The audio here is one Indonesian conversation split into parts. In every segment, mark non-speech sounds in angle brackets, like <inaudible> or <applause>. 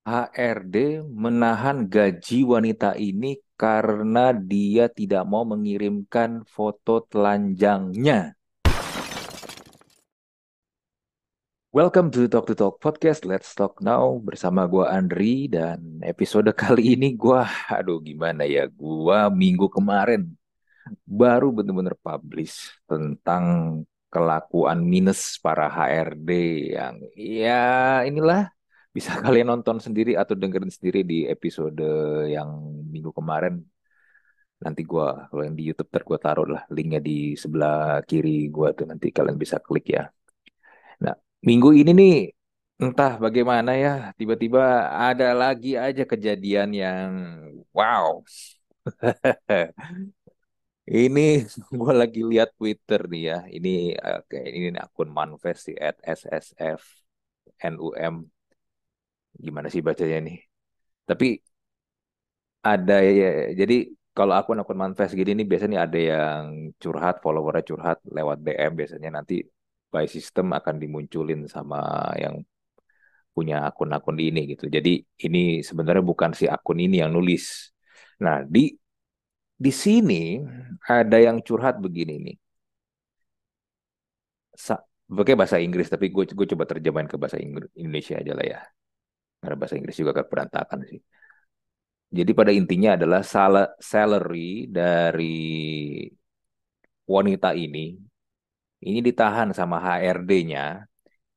HRD menahan gaji wanita ini karena dia tidak mau mengirimkan foto telanjangnya. Welcome to Talk to Talk Podcast. Let's talk now bersama gua Andri dan episode kali ini gua aduh gimana ya? Gua minggu kemarin baru bener-bener publish tentang kelakuan minus para HRD yang ya inilah bisa <laughs> kalian nonton sendiri atau dengerin sendiri di episode yang minggu kemarin. Nanti gua kalau yang di YouTube ter gua taruh lah linknya di sebelah kiri gua tuh nanti kalian bisa klik ya. Nah, minggu ini nih entah bagaimana ya tiba-tiba ada lagi aja kejadian yang wow. <laughs> Ini <laughs> gue lagi lihat Twitter nih ya. Ini eh, kayak ini akun Manfest sih at SSF NUM. Gimana sih bacanya nih? Tapi ada ya. Jadi kalau akun-akun Manfest gini nih biasanya ada yang curhat, followernya curhat lewat DM biasanya nanti by system akan dimunculin sama yang punya akun-akun ini gitu. Jadi ini sebenarnya bukan si akun ini yang nulis. Nah, di di sini ada yang curhat begini nih. Sa Pakai bahasa Inggris, tapi gue gue coba terjemahin ke bahasa Inggris Indonesia aja lah ya. Karena bahasa Inggris juga agak berantakan sih. Jadi pada intinya adalah sal- salary dari wanita ini ini ditahan sama HRD-nya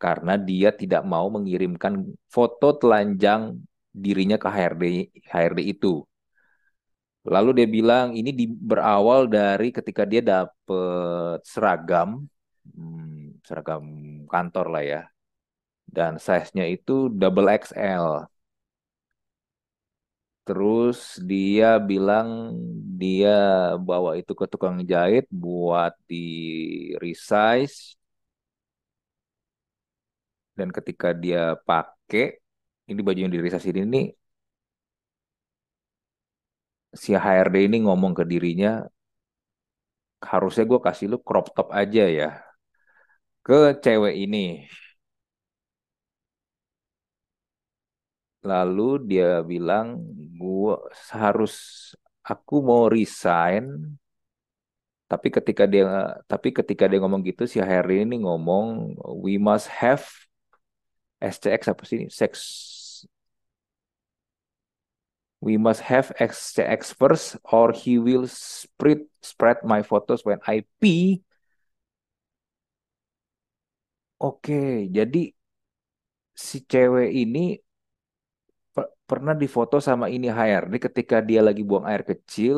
karena dia tidak mau mengirimkan foto telanjang dirinya ke HRD HRD itu. Lalu dia bilang ini di, berawal dari ketika dia dapet seragam, hmm, seragam kantor lah ya, dan size-nya itu double XL. Terus dia bilang dia bawa itu ke tukang jahit buat di resize. Dan ketika dia pakai, ini baju yang di resize ini nih, si HRD ini ngomong ke dirinya, harusnya gue kasih lu crop top aja ya ke cewek ini. Lalu dia bilang, gua harus aku mau resign. Tapi ketika dia tapi ketika dia ngomong gitu si HRD ini ngomong we must have SCX apa sih? Sex We must have SCX first or he will spread spread my photos when I pee. Oke, jadi si cewek ini pernah difoto sama ini HRD ketika dia lagi buang air kecil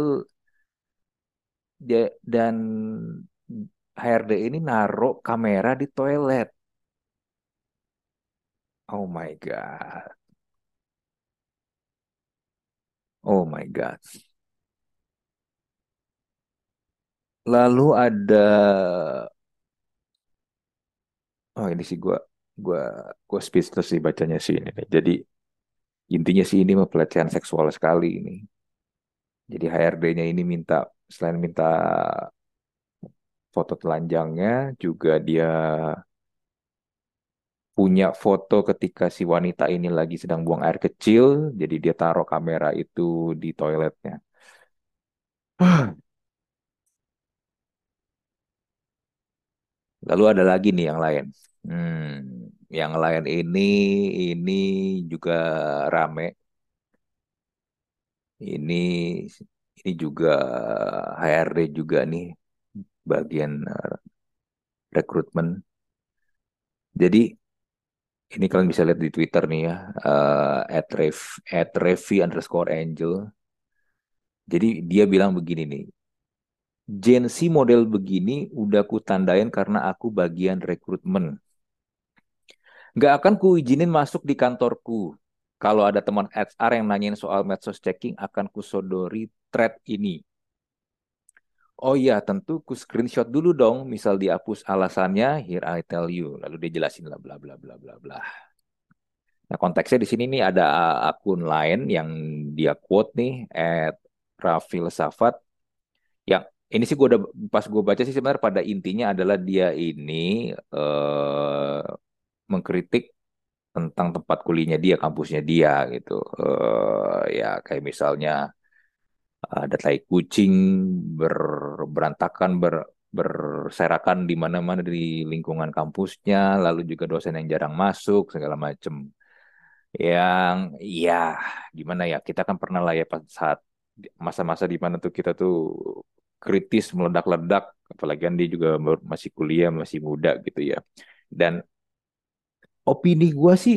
dia dan HRD ini naruh kamera di toilet. Oh my God. Oh my God. Lalu ada oh ini sih gua gua gua speechless sih bacanya sih ini. Jadi intinya sih ini pelecehan seksual sekali ini. Jadi HRD-nya ini minta selain minta foto telanjangnya juga dia punya foto ketika si wanita ini lagi sedang buang air kecil, jadi dia taruh kamera itu di toiletnya. <sighs> Lalu ada lagi nih yang lain. Hmm, yang lain ini ini juga rame. Ini ini juga HRD juga nih bagian eh, rekrutmen. Jadi ini kalian bisa lihat di Twitter nih ya, uh, at Rev, at Revi underscore Angel. Jadi dia bilang begini nih, Gen Z model begini udah ku tandain karena aku bagian rekrutmen. Gak akan ku izinin masuk di kantorku. Kalau ada teman HR yang nanyain soal medsos checking, akan ku sodori thread ini. Oh iya, tentu ku screenshot dulu dong, misal dihapus alasannya, here I tell you. Lalu dia jelasin lah bla bla bla bla bla. Nah, konteksnya di sini nih ada akun lain yang dia quote nih, at Rafil Safat, yang ini sih gue udah pas gue baca sih sebenarnya pada intinya adalah dia ini eh, mengkritik tentang tempat kuliahnya dia, kampusnya dia gitu. Uh, ya kayak misalnya ada tai kucing ber, berantakan ber, berserakan di mana-mana di lingkungan kampusnya, lalu juga dosen yang jarang masuk segala macam. Yang ya gimana ya kita kan pernah lah ya saat masa-masa di mana tuh kita tuh kritis meledak-ledak, apalagi kan dia juga masih kuliah masih muda gitu ya. Dan opini gue sih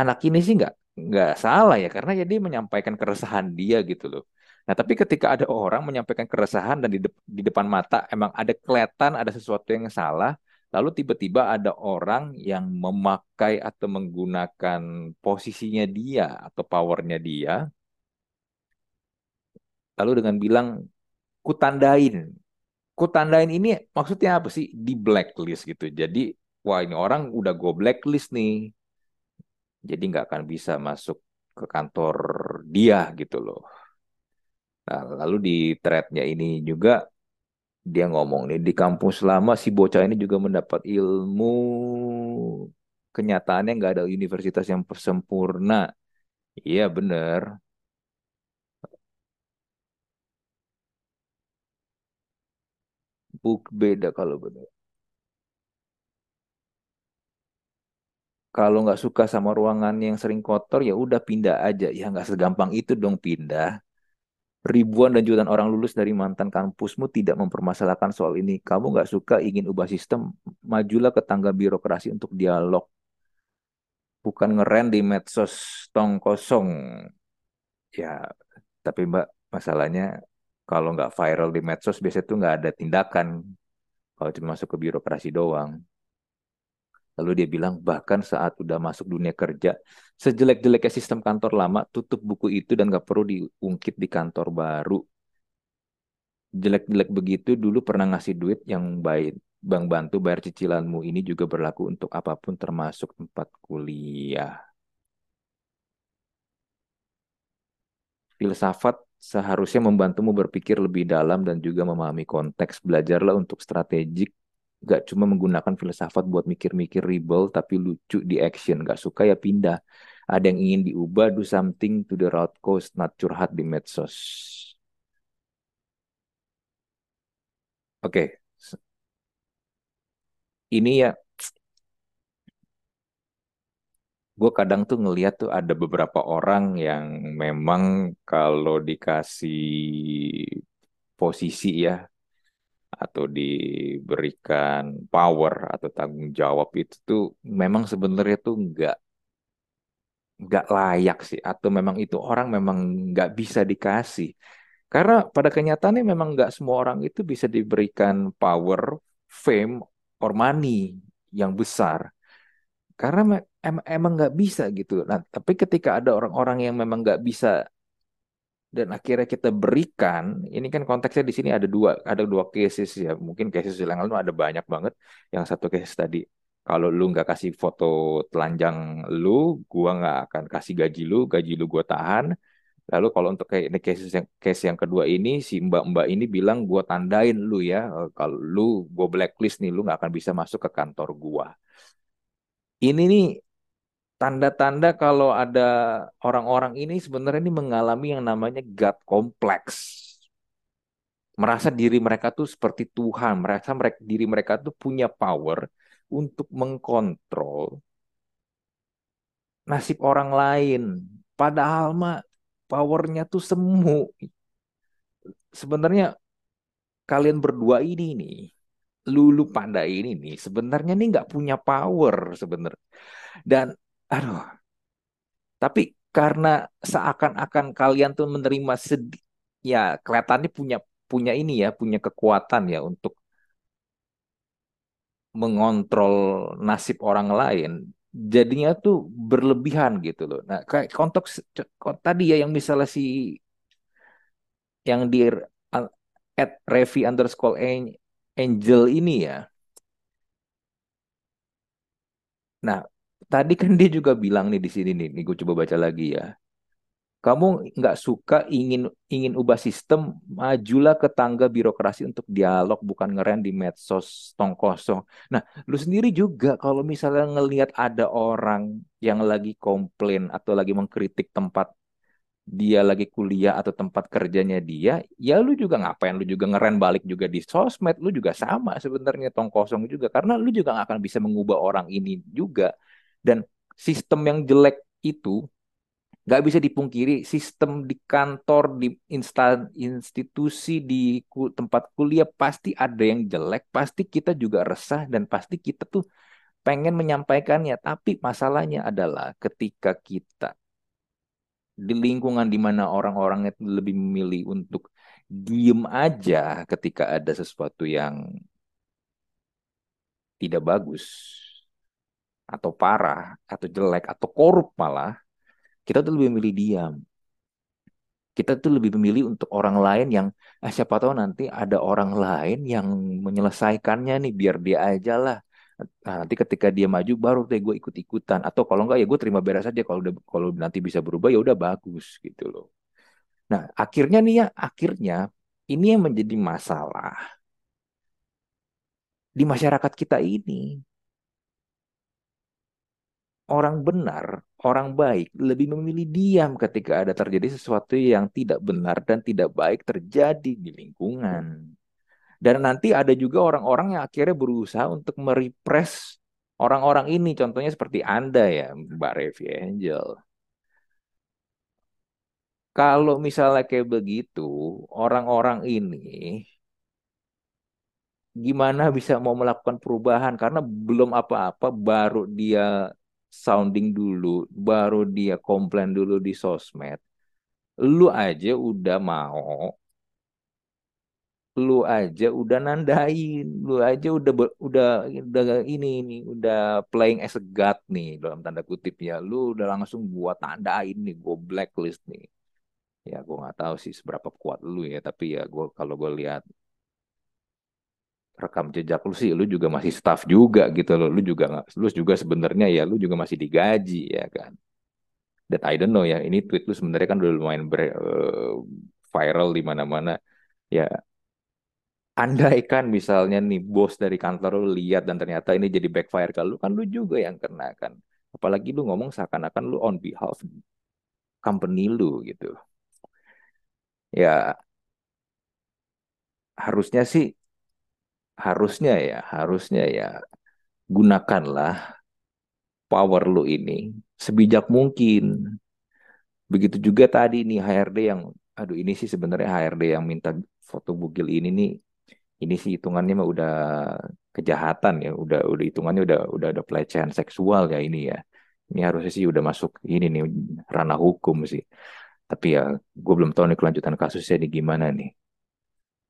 anak ini sih nggak nggak salah ya karena ya dia menyampaikan keresahan dia gitu loh. Nah tapi ketika ada orang menyampaikan keresahan dan di, de di depan mata emang ada kelihatan ada sesuatu yang salah, lalu tiba-tiba ada orang yang memakai atau menggunakan posisinya dia atau powernya dia, lalu dengan bilang kutandain, kutandain ini maksudnya apa sih di blacklist gitu. Jadi wah ini orang udah go blacklist nih jadi nggak akan bisa masuk ke kantor dia gitu loh. Nah, lalu di threadnya ini juga dia ngomong nih di kampus lama si bocah ini juga mendapat ilmu kenyataannya nggak ada universitas yang sempurna. Iya bener. Buk beda kalau bener. Kalau nggak suka sama ruangan yang sering kotor, ya udah pindah aja. Ya nggak segampang itu dong pindah. Ribuan dan jutaan orang lulus dari mantan kampusmu tidak mempermasalahkan soal ini. Kamu nggak suka ingin ubah sistem, majulah ke tangga birokrasi untuk dialog. Bukan ngeren di medsos tong kosong. Ya, tapi mbak, masalahnya kalau nggak viral di medsos biasanya tuh nggak ada tindakan. Kalau cuma masuk ke birokrasi doang. Lalu dia bilang, bahkan saat udah masuk dunia kerja, sejelek-jeleknya sistem kantor lama, tutup buku itu dan gak perlu diungkit di kantor baru. Jelek-jelek begitu dulu pernah ngasih duit yang baik. Bang bantu bayar cicilanmu ini juga berlaku untuk apa pun termasuk tempat kuliah. Filsafat seharusnya membantumu berpikir lebih dalam dan juga memahami konteks. Belajarlah untuk strategik gak cuma menggunakan filsafat buat mikir-mikir rebel tapi lucu di action. Gak suka ya pindah. Ada yang ingin diubah do something to the road coast not curhat di medsos. Oke. Okay. ini ya. Gue kadang tuh ngeliat tuh ada beberapa orang yang memang kalau dikasih posisi ya atau diberikan power atau tanggung jawab itu tuh memang sebenarnya tuh nggak nggak layak sih. Atau memang itu orang memang nggak bisa dikasih. Karena pada kenyataannya memang nggak semua orang itu bisa diberikan power, fame, or money yang besar. Karena em emang nggak bisa gitu. Nah, tapi ketika ada orang-orang yang memang nggak bisa dan akhirnya kita berikan ini kan konteksnya di sini ada dua ada dua cases ya. Mungkin cases yang lalu ada banyak banget. Yang satu case tadi kalau lu nggak kasih foto telanjang lu gua nggak akan kasih gaji lu gaji lu gua tahan. Lalu kalau untuk kayak ini case yang case yang kedua ini si mbak-mbak ini bilang gua tandain lu ya kalau lu gua blacklist nih lu nggak akan bisa masuk ke kantor gua. Ini nih tanda-tanda kalau ada orang-orang ini sebenarnya ini mengalami yang namanya God complex. Merasa diri mereka tuh seperti Tuhan, merasa mereka diri mereka tuh punya power untuk mengkontrol nasib orang lain. Padahal mah powernya tuh semu. Sebenarnya kalian berdua ini nih, Lulu Panda ini nih, sebenarnya nih nggak punya power sebenarnya. Dan aduh. Tapi karena seakan-akan kalian tuh menerima sedih, ya kelihatannya punya punya ini ya, punya kekuatan ya untuk mengontrol nasib orang lain. Jadinya tuh berlebihan gitu loh. Nah, kayak konteks tadi ya yang misalnya si yang di at Revi underscore Angel ini ya. Nah, tadi kan dia juga bilang nih di sini nih, nih gue coba baca lagi ya. kamu nggak suka ingin ingin ubah sistem, majulah ke tangga birokrasi untuk dialog, bukan ngeren di medsos tong kosong. Nah, lu sendiri juga kalau misalnya ngelihat ada orang yang lagi komplain atau lagi mengkritik tempat dia lagi kuliah atau tempat kerjanya dia, ya lu juga ngapain? Lu juga ngeren balik juga di sosmed, lu juga sama sebenarnya tong kosong juga, karena lu juga nggak akan bisa mengubah orang ini juga. Dan sistem yang jelek itu nggak bisa dipungkiri sistem di kantor di instan institusi di tempat kuliah pasti ada yang jelek pasti kita juga resah dan pasti kita tuh pengen menyampaikannya. Tapi masalahnya adalah ketika kita di lingkungan di mana orang-orang lebih memilih untuk diem aja ketika ada sesuatu yang tidak bagus atau parah atau jelek atau korup malah kita tuh lebih memilih diam. Kita tuh lebih memilih untuk orang lain yang ah, siapa tahu nanti ada orang lain yang menyelesaikannya nih biar dia aja lah. Nah, nanti ketika dia maju baru deh gue ikut-ikutan atau kalau enggak ya gue terima beres aja kalau kalau nanti bisa berubah ya udah bagus gitu loh. Nah, akhirnya nih ya, akhirnya ini yang menjadi masalah di masyarakat kita ini orang benar, orang baik lebih memilih diam ketika ada terjadi sesuatu yang tidak benar dan tidak baik terjadi di lingkungan. Dan nanti ada juga orang-orang yang akhirnya berusaha untuk merepress orang-orang ini. Contohnya seperti Anda ya, Mbak Revi Angel. Kalau misalnya kayak begitu, orang-orang ini gimana bisa mau melakukan perubahan karena belum apa-apa baru dia sounding dulu, baru dia komplain dulu di sosmed. Lu aja udah mau, lu aja udah nandain, lu aja udah udah udah ini ini udah playing as a god nih dalam tanda kutip ya. Lu udah langsung gua tandain nih, gua blacklist nih. Ya gua nggak tahu sih seberapa kuat lu ya, tapi ya gua kalau gua lihat rekam jejak lu sih lu juga masih staff juga gitu loh. Lu juga nggak lu juga sebenarnya ya lu juga masih digaji ya kan? Dan I don't know ya ini tweet lu sebenarnya kan udah lumayan ber, uh, viral di mana-mana. Ya andai kan misalnya nih bos dari kantor lu lihat dan ternyata ini jadi backfire ke lu kan lu juga yang kena kan. Apalagi lu ngomong seakan-akan lu on behalf company lu gitu. Ya harusnya sih harusnya ya, harusnya ya gunakanlah power lu ini sebijak mungkin. Begitu juga tadi nih HRD yang, aduh ini sih sebenarnya HRD yang minta foto bugil ini nih, ini sih hitungannya mah udah kejahatan ya, udah udah hitungannya udah udah ada pelecehan seksual ya ini ya. Ini harusnya sih udah masuk ini nih ranah hukum sih. Tapi ya gue belum tahu nih kelanjutan kasusnya nih gimana nih.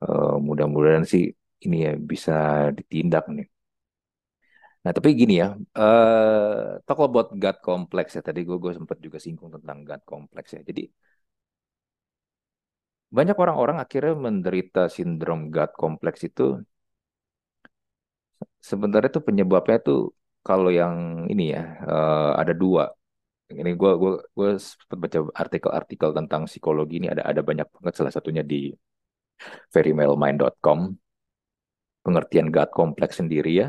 Uh, mudah-mudahan sih ini ya bisa ditindak nih. Nah, tapi gini ya, uh, talk about God complex ya. Tadi gue gue sempat juga singgung tentang God complex ya. Jadi banyak orang-orang akhirnya menderita sindrom God complex itu sebenarnya tuh penyebabnya tuh kalau yang ini ya uh, ada dua. Ini gue gue gue sempat baca artikel-artikel tentang psikologi ini ada ada banyak banget salah satunya di verymailmind.com pengertian God complex sendiri ya.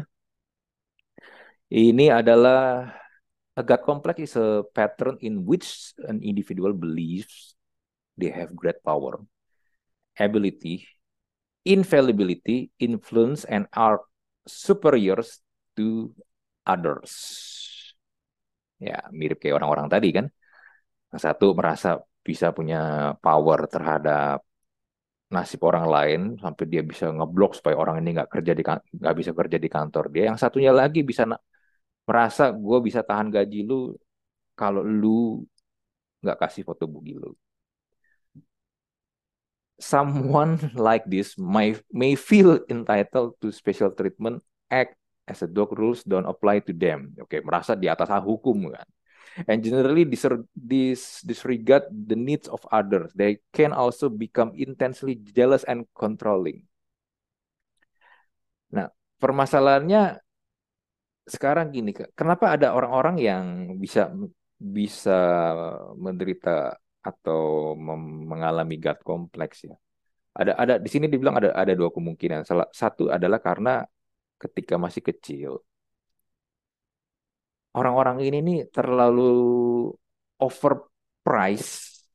Ini adalah a God complex is a pattern in which an individual believes they have great power, ability, infallibility, influence, and are superiors to others. Ya, mirip kayak orang-orang tadi kan. Satu merasa bisa punya power terhadap nasib orang lain sampai dia bisa ngeblok supaya orang ini nggak kerja di nggak bisa kerja di kantor dia. Yang satunya lagi bisa merasa gue bisa tahan gaji lu kalau lu nggak kasih foto bugi lu. Someone like this may may feel entitled to special treatment, act as a dog rules don't apply to them. Oke, merasa di atas hukum kan and generally dis disregard the needs of others. They can also become intensely jealous and controlling. Nah, permasalahannya sekarang gini, kenapa ada orang-orang yang bisa bisa menderita atau mengalami gut kompleks ya. Ada ada di sini dibilang ada ada dua kemungkinan. Salah satu adalah karena ketika masih kecil orang-orang ini nih terlalu overprice,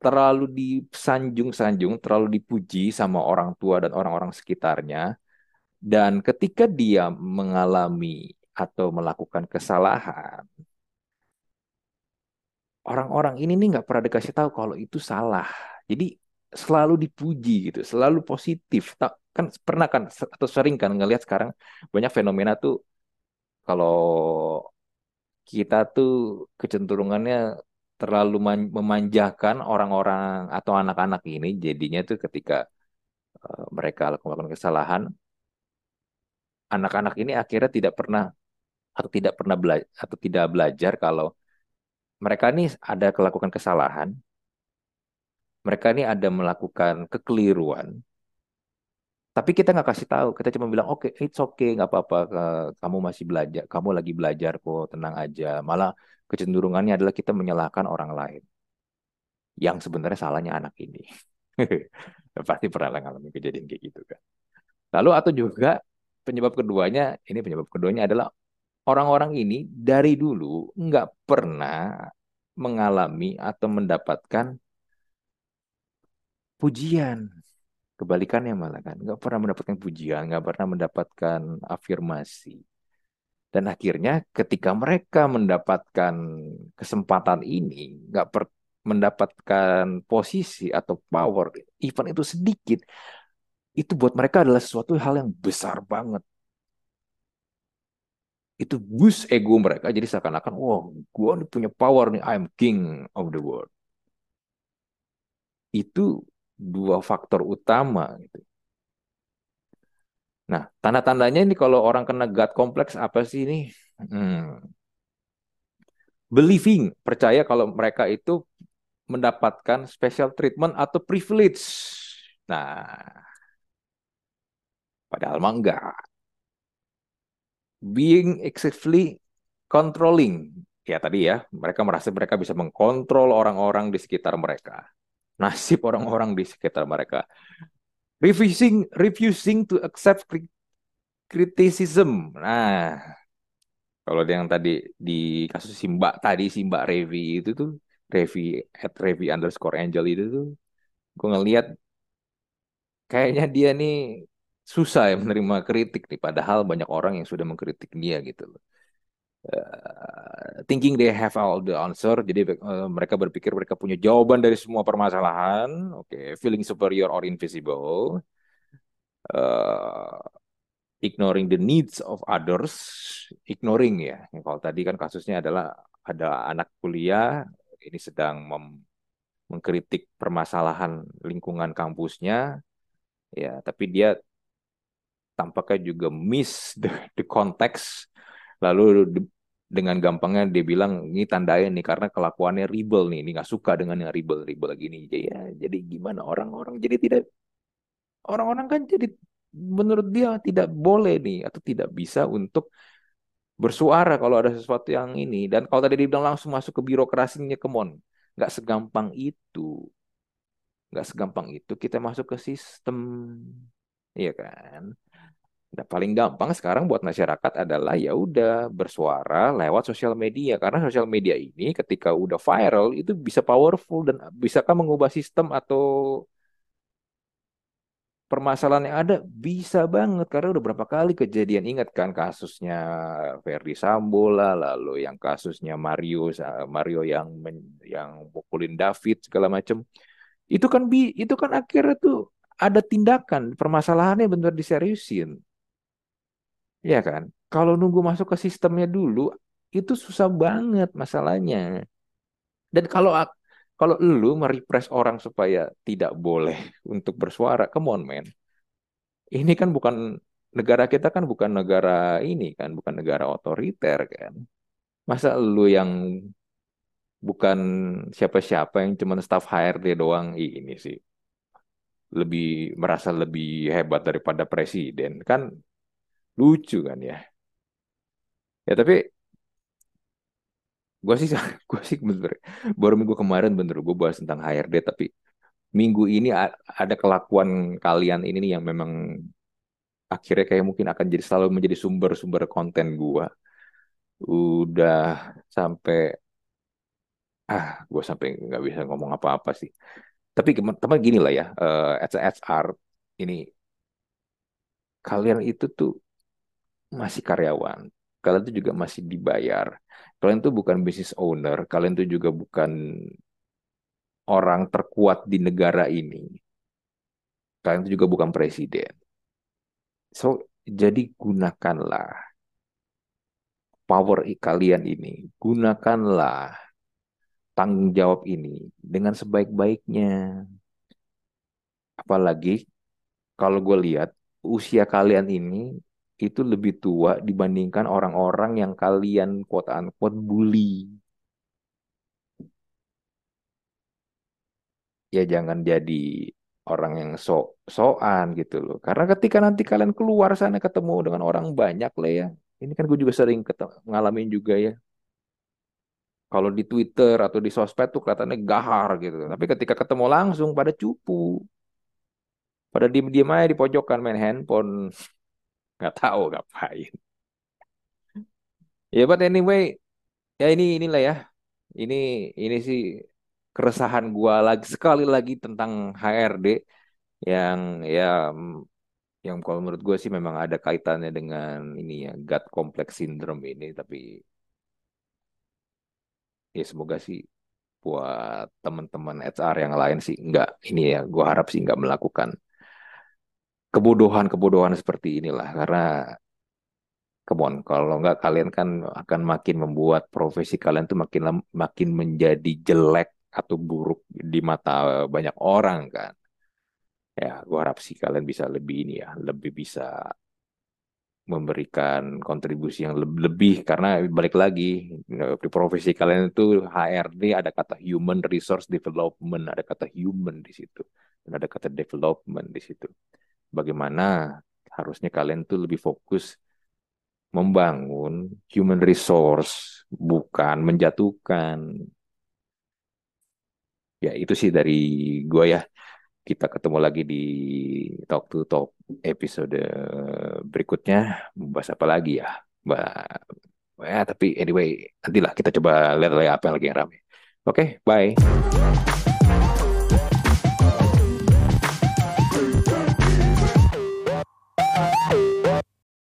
terlalu disanjung-sanjung, terlalu dipuji sama orang tua dan orang-orang sekitarnya. Dan ketika dia mengalami atau melakukan kesalahan, orang-orang ini nih nggak pernah dikasih tahu kalau itu salah. Jadi selalu dipuji gitu, selalu positif. Kan pernah kan atau sering kan ngelihat sekarang banyak fenomena tuh kalau kita tuh kecenderungannya terlalu memanjakan orang-orang atau anak-anak ini jadinya tuh ketika uh, mereka melakukan kesalahan anak-anak ini akhirnya tidak pernah atau tidak pernah belajar atau tidak belajar kalau mereka ini ada melakukan kesalahan mereka ini ada melakukan kekeliruan tapi kita nggak kasih tahu, kita cuma bilang oke, okay, it's okay, nggak apa-apa, kamu masih belajar, kamu lagi belajar kok, tenang aja. Malah kecenderungannya adalah kita menyalahkan orang lain, yang sebenarnya salahnya anak ini. <laughs> Pasti pernah ngalamin kejadian kayak gitu kan. Lalu atau juga penyebab keduanya, ini penyebab keduanya adalah orang-orang ini dari dulu nggak pernah mengalami atau mendapatkan pujian Kebalikannya malah kan, nggak pernah mendapatkan pujian, nggak pernah mendapatkan afirmasi. Dan akhirnya ketika mereka mendapatkan kesempatan ini, nggak per, mendapatkan posisi atau power, even itu sedikit, itu buat mereka adalah sesuatu hal yang besar banget. Itu boost ego mereka, jadi seakan-akan, wah, gue punya power nih, I'm king of the world. Itu dua faktor utama gitu. Nah, tanda-tandanya ini kalau orang kena gut kompleks apa sih ini? Hmm. Believing, percaya kalau mereka itu mendapatkan special treatment atau privilege. Nah, padahal mah enggak. Being excessively controlling. Ya tadi ya, mereka merasa mereka bisa mengkontrol orang-orang di sekitar mereka nasib orang-orang di sekitar mereka. Refusing, refusing to accept criticism. Nah, kalau yang tadi di kasus Simba tadi Simba Revi itu tuh Revi at Revi underscore Angel itu tuh gue ngeliat kayaknya dia nih susah ya menerima kritik nih padahal banyak orang yang sudah mengkritik dia gitu loh. Uh, thinking they have all the answer. Jadi uh, mereka berpikir mereka punya jawaban dari semua permasalahan. Oke okay. feeling superior or invisible. Uh, ignoring the needs of others. Ignoring ya kalau tadi kan kasusnya adalah ada anak kuliah ini sedang mengkritik permasalahan lingkungan kampusnya. Ya tapi dia tampaknya juga miss the, the context lalu dengan gampangnya dia bilang ini tandain nih karena kelakuannya ribel nih ini nggak suka dengan yang ribel ribel gini. Jadi ya jadi gimana? Orang-orang jadi tidak orang-orang kan jadi menurut dia tidak boleh nih atau tidak bisa untuk bersuara kalau ada sesuatu yang ini. Dan kalau tadi dia bilang langsung masuk ke birokrasinya kemon nggak segampang itu. Nggak segampang itu kita masuk ke sistem. Iya kan Nah, paling gampang sekarang buat masyarakat adalah ya udah bersuara lewat sosial media. Karena sosial media ini ketika udah viral itu bisa powerful dan bisakah mengubah sistem atau permasalahan yang ada? Bisa banget karena udah berapa kali kejadian. Ingat kan kasusnya Ferdi Sambo lah lalu yang kasusnya Mario Mario yang yang pukulin David segala macam itu kan bi itu kan akhirnya tuh ada tindakan permasalahannya benar diseriusin Ya kan? Kalau nunggu masuk ke sistemnya dulu, itu susah banget masalahnya. Dan kalau kalau lu merepress orang supaya tidak boleh untuk bersuara, come on man. Ini kan bukan negara kita kan bukan negara ini kan, bukan negara otoriter kan. Masa lu yang bukan siapa-siapa yang cuma staff HRD doang ini sih lebih merasa lebih hebat daripada presiden kan Lucu kan ya. Ya tapi gue sih <laughs> gue sih bener baru minggu kemarin bener gue bahas tentang HRD tapi minggu ini ada kelakuan kalian ini nih yang memang akhirnya kayak mungkin akan jadi selalu menjadi sumber-sumber konten gue udah sampai ah gue sampai nggak bisa ngomong apa-apa sih tapi teman gini lah ya uh, as HR ini kalian itu tuh masih karyawan. Kalian tuh juga masih dibayar. Kalian tuh bukan business owner kalian tuh juga bukan orang terkuat di negara ini. Kalian tuh juga bukan presiden. So jadi gunakanlah power kalian ini. Gunakanlah tanggung jawab ini dengan sebaik-baiknya. Apalagi kalau gue lihat usia kalian ini itu lebih tua dibandingkan orang-orang yang kalian quote unquote bully. Ya jangan jadi orang yang sok-sokan gitu loh. Karena ketika nanti kalian keluar sana ketemu dengan orang banyak lah ya. Ini kan gue juga sering ngalamin juga ya kalau di Twitter atau di sosmed tuh kelihatannya gahar gitu. Tapi ketika ketemu langsung pada cupu. Pada diem-diem aja di pojokan main handphone. Nggak tahu ngapain. Ya, but anyway, ya ini inilah ya. Ini ini sih keresahan gua lagi sekali lagi tentang HRD yang ya yang kalau menurut gue sih memang ada kaitannya dengan ini ya gut complex syndrome ini tapi ya semoga sih buat teman-teman HR yang lain sih nggak ini ya gue harap sih nggak melakukan kebodohan-kebodohan seperti inilah karena come on kalau nggak kalian kan akan makin membuat profesi kalian tuh makin makin menjadi jelek atau buruk di mata banyak orang kan. Ya gue harap sih kalian bisa lebih ini ya lebih bisa memberikan kontribusi yang lebih karena balik lagi di profesi kalian itu HRD ada kata human resource development ada kata human di situ dan ada kata development di situ bagaimana harusnya kalian tuh lebih fokus membangun human resource bukan menjatuhkan ya itu sih dari gue ya kita ketemu lagi di Talk to Talk episode berikutnya. Bahas apa lagi ya? Bah, ya, tapi anyway, nantilah kita coba lihat apa yang lagi yang rame. Oke, okay, bye.